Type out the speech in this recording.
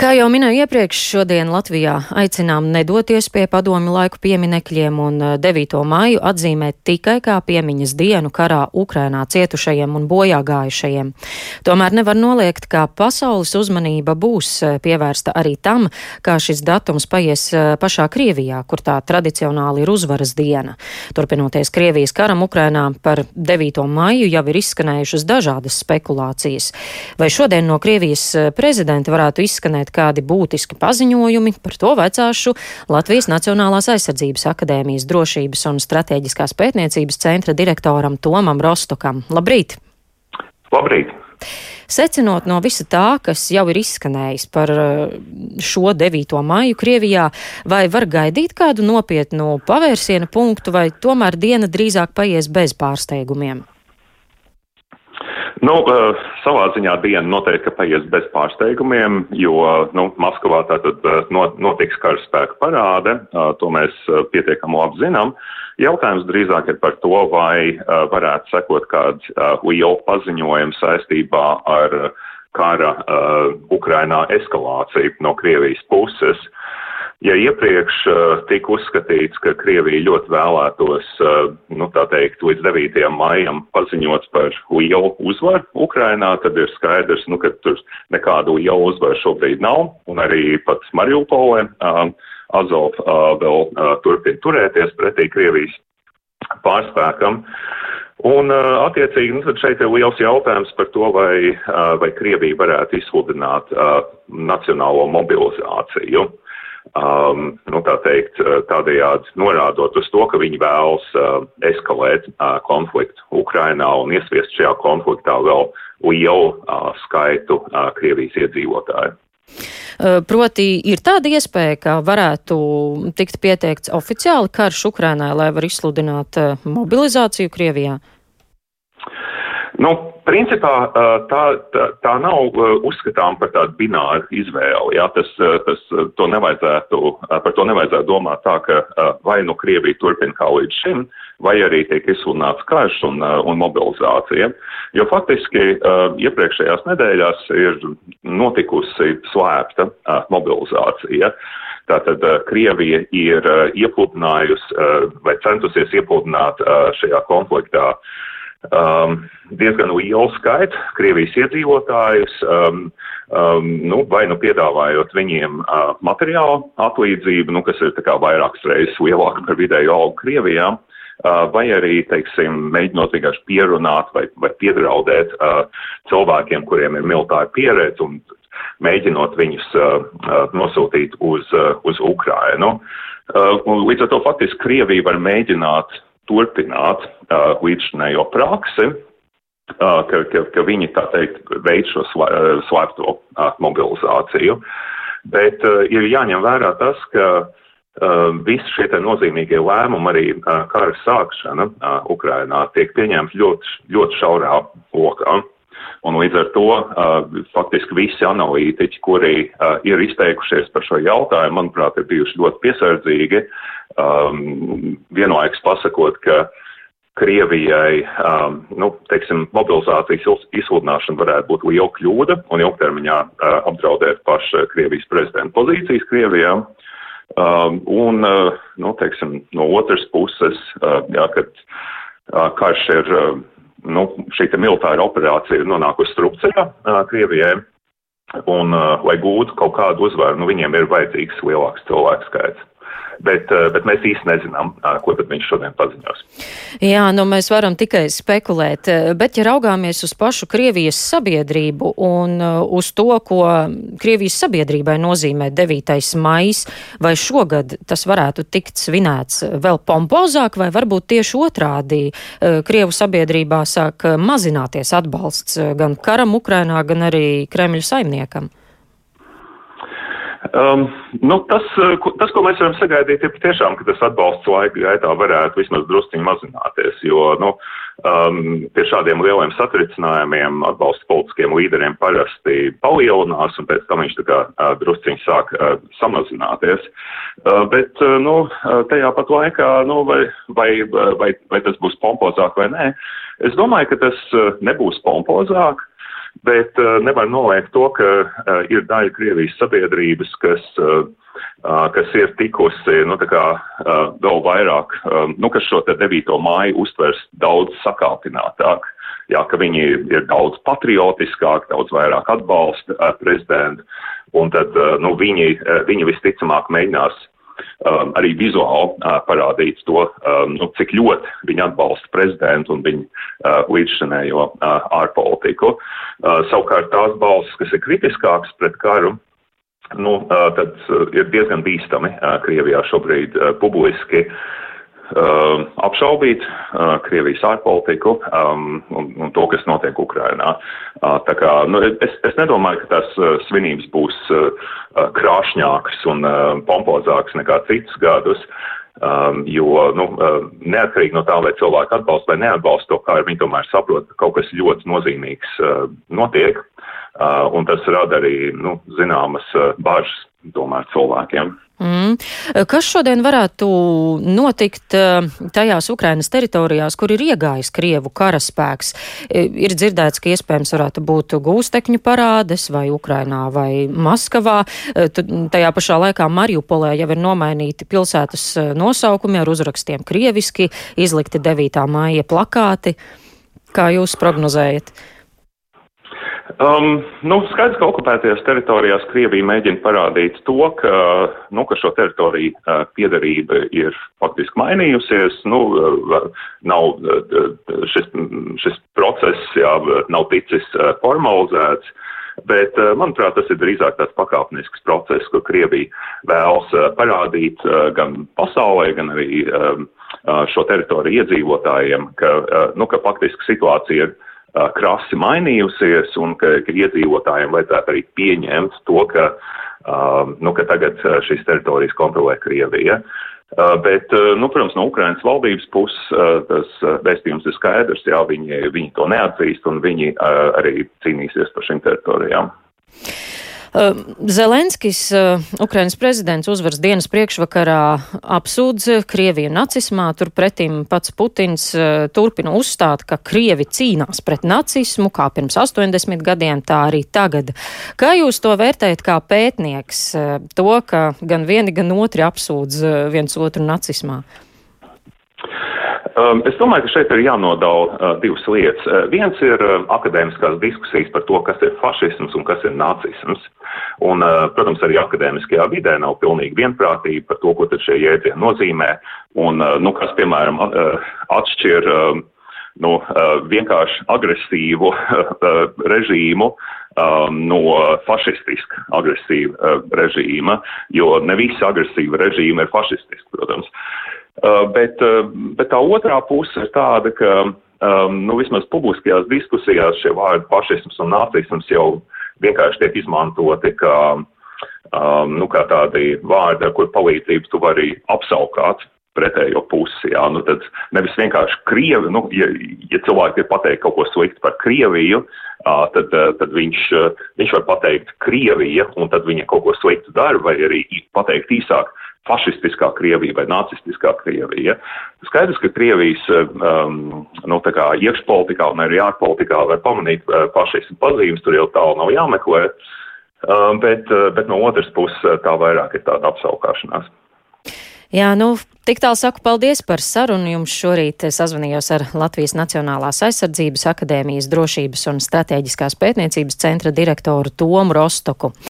Kā jau minēju iepriekš, šodien Latvijā aicinām nedoties pie padomi laiku pieminekļiem un 9. māju atzīmēt tikai kā piemiņas dienu karā Ukrainā cietušajiem un bojā gājušajiem. Tomēr nevar noliegt, ka pasaules uzmanība būs pievērsta arī tam, kā šis datums paies pašā Krievijā, kur tā tradicionāli ir uzvaras diena. Turpinoties Krievijas karam Ukrainā par 9. māju jau ir izskanējušas dažādas spekulācijas. Vai šodien no Krievijas prezidenta varētu izskanēt kādi būtiski paziņojumi, par to vecāšu Latvijas Nacionālās aizsardzības akadēmijas drošības un strateģiskās pētniecības centra direktoram Tomam Rostokam. Labrīt! Labrīt! Secinot no visa tā, kas jau ir izskanējis par eh, šo 9. maiju Krievijā, vai var gaidīt kādu nopietnu pavērsiena punktu, vai tomēr diena drīzāk paies bez pārsteigumiem? Nu, uh, savā ziņā diena noteikti paies bez pārsteigumiem, jo nu, Maskavā tātad uh, notiks karaspēka parāde, uh, to mēs pietiekami labi zinām. Jautājums drīzāk ir par to, vai varētu sekot kāds liela paziņojums saistībā ar kara Ukrainā eskalāciju no Krievijas puses. Ja iepriekš uh, tika uzskatīts, ka Krievija ļoti vēlētos, uh, nu tā teikt, līdz 9. maijam paziņot par lielu uzvaru Ukrainā, tad ir skaidrs, nu, ka tur nekādu lielu uzvaru šobrīd nav, un arī pat Mariupolē uh, Azov uh, vēl uh, turpina turēties pretī Krievijas pārspēkam. Un, uh, attiecīgi, nu, šeit ir liels jautājums par to, vai, uh, vai Krievija varētu izsludināt uh, nacionālo mobilizāciju. Uh, um, nu, tā teikt, uh, tādējādi norādot uz to, ka viņi vēlas uh, eskalēt uh, konfliktu Ukrainā un iesviest šajā konfliktā vēl lielu uh, skaitu uh, Krievijas iedzīvotāju. Uh, proti, ir tāda iespēja, ka varētu tikt pieteikts oficiāli karš Ukrainai, lai var izsludināt uh, mobilizāciju Krievijā? Nu, principā tā, tā, tā nav uzskatām par tādu bināru izvēli. Jā, tas, tas, to nevajadzētu, par to nevajadzētu domāt tā, ka vai nu Krievija turpina kā līdz šim, vai arī tiek izsludināts karš un, un mobilizācija. Jo faktiski iepriekšējās nedēļās ir notikusi slēpta mobilizācija. Tātad Krievija ir iepludinājusi vai centusies iepludināt šajā konfliktā uh, um, diezgan lielu skaitu Krievijas iedzīvotājus, um, um, nu, vai nu piedāvājot viņiem uh, materiālu atlīdzību, nu, kas ir tā kā vairākas reizes lielāka par vidēju algu Krievijā, uh, vai arī, teiksim, mēģinot vienkārši pierunāt vai, vai piedraudēt uh, cilvēkiem, kuriem ir militāra pieredze un mēģinot viņus uh, uh, nosūtīt uz, uh, uz Ukrainu. Uh, līdz ar to faktiski Krievija var mēģināt turpināt uh, līdzšanējo praksi, uh, ka, ka, ka viņi, tā teikt, veic šo slēpto uh, mobilizāciju. Bet uh, ir jāņem vērā tas, ka uh, visi šie nozīmīgie lēmumi, arī uh, kara sākšana uh, Ukrainā, tiek pieņemti ļoti, ļoti šaurā lokā. Un līdz ar to uh, faktiski visi analītiķi, kuri uh, ir izteikušies par šo jautājumu, manuprāt, ir bijuši ļoti piesardzīgi, um, vienlaikus pasakot, ka Krievijai, um, nu, teiksim, mobilizācijas izsludināšana varētu būt liela kļūda un ilgtermiņā uh, apdraudēt pašu Krievijas prezidenta pozīcijas Krievijā. Um, un, uh, nu, teiksim, no otras puses, uh, jā, kad uh, karš ir, uh, nu, šī militāra operācija ir nonākusi strupceļā uh, Krievijai, un, uh, lai gūtu kaut kādu uzvaru, nu, viņiem ir vajadzīgs lielāks cilvēku skaits bet, eh, bet mēs īsti nezinām, ko tad viņš šodien paziņos. Jā, nu mēs varam tikai spekulēt, eh, bet ja raugāmies uz pašu Krievijas sabiedrību un eh, uz to, ko Krievijas sabiedrībai nozīmē 9. maijs, vai šogad tas varētu tikt svinēts vēl pompozāk, vai varbūt tieši otrādi Krievu sabiedrībā sāk mazināties atbalsts gan karam Ukrainā, gan arī Kremļa saimniekam? Um, nu, tas, uh, tas, ko mēs varam sagaidīt, ir patiešām, ka tas atbalsts laika gaitā varētu vismaz drusciņi mazināties, jo, nu, um, pie šādiem lieliem satricinājumiem atbalsts politiskiem līderiem parasti palielinās, un pēc tam viņš tā kā uh, drusciņi sāk uh, samazināties. Uh, bet, uh, nu, tajā pat laikā, nu, vai, vai, vai, vai tas būs pompozāk vai nē, es domāju, ka tas uh, nebūs pompozāk. Bet nevar noliegt to, ka ir daļa Krievijas sabiedrības, kas kas ir tikusi, nu, tā kā vēl vairāk, nu, kas šo te 9. māju uztvers daudz sakāpinātāk. Jā, ka viņi ir daudz patriotiskāki, daudz vairāk atbalsta prezidentu, un tad, nu, viņi, viņi visticamāk mēģinās um, arī vizuāli uh, parādīt to, um, nu, cik ļoti viņi atbalsta prezidentu un viņu uh, līdzšanējo uh, ārpolitiku. Uh, savukārt tās balsis, kas ir kritiskākas pret karu, nu, tad ir diezgan bīstami Krievijā šobrīd publiski uh, apšaubīt uh, Krievijas ārpolitiku um, un, un to, kas notiek Ukrainā. Uh, tā kā, nu, es, es nedomāju, ka tās uh, svinības būs uh, krāšņākas un uh, pompozākas nekā citus gadus. Um, jo, nu, uh, neatkarīgi no tā, vai cilvēki atbalsta vai neatbalsta to, kā viņi tomēr saprot, ka kaut kas ļoti nozīmīgs uh, notiek, uh, un tas rada arī, nu, zināmas uh, bažas tomēr cilvēkiem. Mm. Kas šodien varētu notikt eh, tajās Ukrainas teritorijās, kur ir iegājis Krievu karaspēks? Eh, ir dzirdēts, ka iespējams varētu būt gūstekņu parādes vai Ukrainā vai Maskavā. Eh, tajā pašā laikā Mariupolē jau ir nomainīti pilsētas nosaukumi ar uzrakstiem krieviski, izlikti 9. māja plakāti. Kā jūs prognozējat? Um, nu, skaidrs, ka okupētajās teritorijās Krievija mēģina parādīt to, ka, nu, ka šo teritoriju uh, piedarība ir faktiski mainījusies. Nu, uh, nav, uh, šis, šis process jā, nav ticis uh, formalizēts. Bet, uh, manuprāt, tas ir drīzāk tāds pakāpenisks process, ko Krievija vēlas uh, parādīt uh, gan pasaulē, gan arī um, šo teritoriju iedzīvotājiem, ka, nu, ka faktiski situācija ir krasi mainījusies un ka, ka iedzīvotājiem vajadzētu arī pieņemt to, ka, nu, ka tagad šīs teritorijas kontrolē Krievija. Bet, nu, protams, no Ukrainas valdības puses tas vēstījums ir skaidrs, jā, viņi, viņi to neatzīst un viņi arī cīnīsies par šīm teritorijām. Uh, Zelenskis, uh, Ukrainas prezidents, uzvaras dienas priekšvakarā apsūdz Krieviju nacismā, turpretim pats Putins uh, turpina uzstāt, ka Krievi cīnās pret nacismu, kā pirms 80 gadiem, tā arī tagad. Kā jūs to vērtējat kā pētnieks, to, ka gan vieni, gan otri apsūdz viens otru nacismā? Um, es domāju, ka šeit ir jānodala uh, divas lietas. Uh, viens ir uh, akadēmiskās diskusijas par to, kas ir fašisms un kas ir nacisms. Un, protams, arī akadēmiskajā vidē nav pilnīgi vienprātība par to, ko tad šie jēdzieni nozīmē. Un, nu, kas, piemēram, atšķir uh, nu, vienkārši agresīvu režīmu um, no fašistiska agresīva režīma, jo ne visi agresīva režīma ir fašistiski, protams. Uh, bet, uh, bet tā otrā puse ir tāda, ka um, nu, vismaz publiskajās diskusijās šie vārdi fašisms un nacisms jau vienkārši tiek izmantoti kā, um, nu, kā tādi vārdi, ar kur palīdzību tu vari apsaukāt pretējo pusi. Jā, nu tad nevis vienkārši Krievi, nu, ja, ja cilvēki ir pateikt kaut ko sliktu par Krieviju, uh, tad, uh, tad viņš, uh, viņš var pateikt Krievija, un tad viņa kaut ko sliktu dara, vai arī pateikt īsāk fašistiskā Krievija vai nacistiskā Krievija. Skaidrs, ka Krievijas um, nu, iekšpolitikā un arī ārpolitikā var pamanīt uh, fašismu pazīmes, tur jau tālu nav jāmeklē, um, bet, uh, bet no otras puses uh, tā vairāk ir tāda apsaukāšanās. Jā, nu, tik tālu saku paldies par sarunu. Jums šorīt sazvanījos ar Latvijas Nacionālās aizsardzības akadēmijas drošības un strateģiskās pētniecības centra direktoru Tomu Rostoku.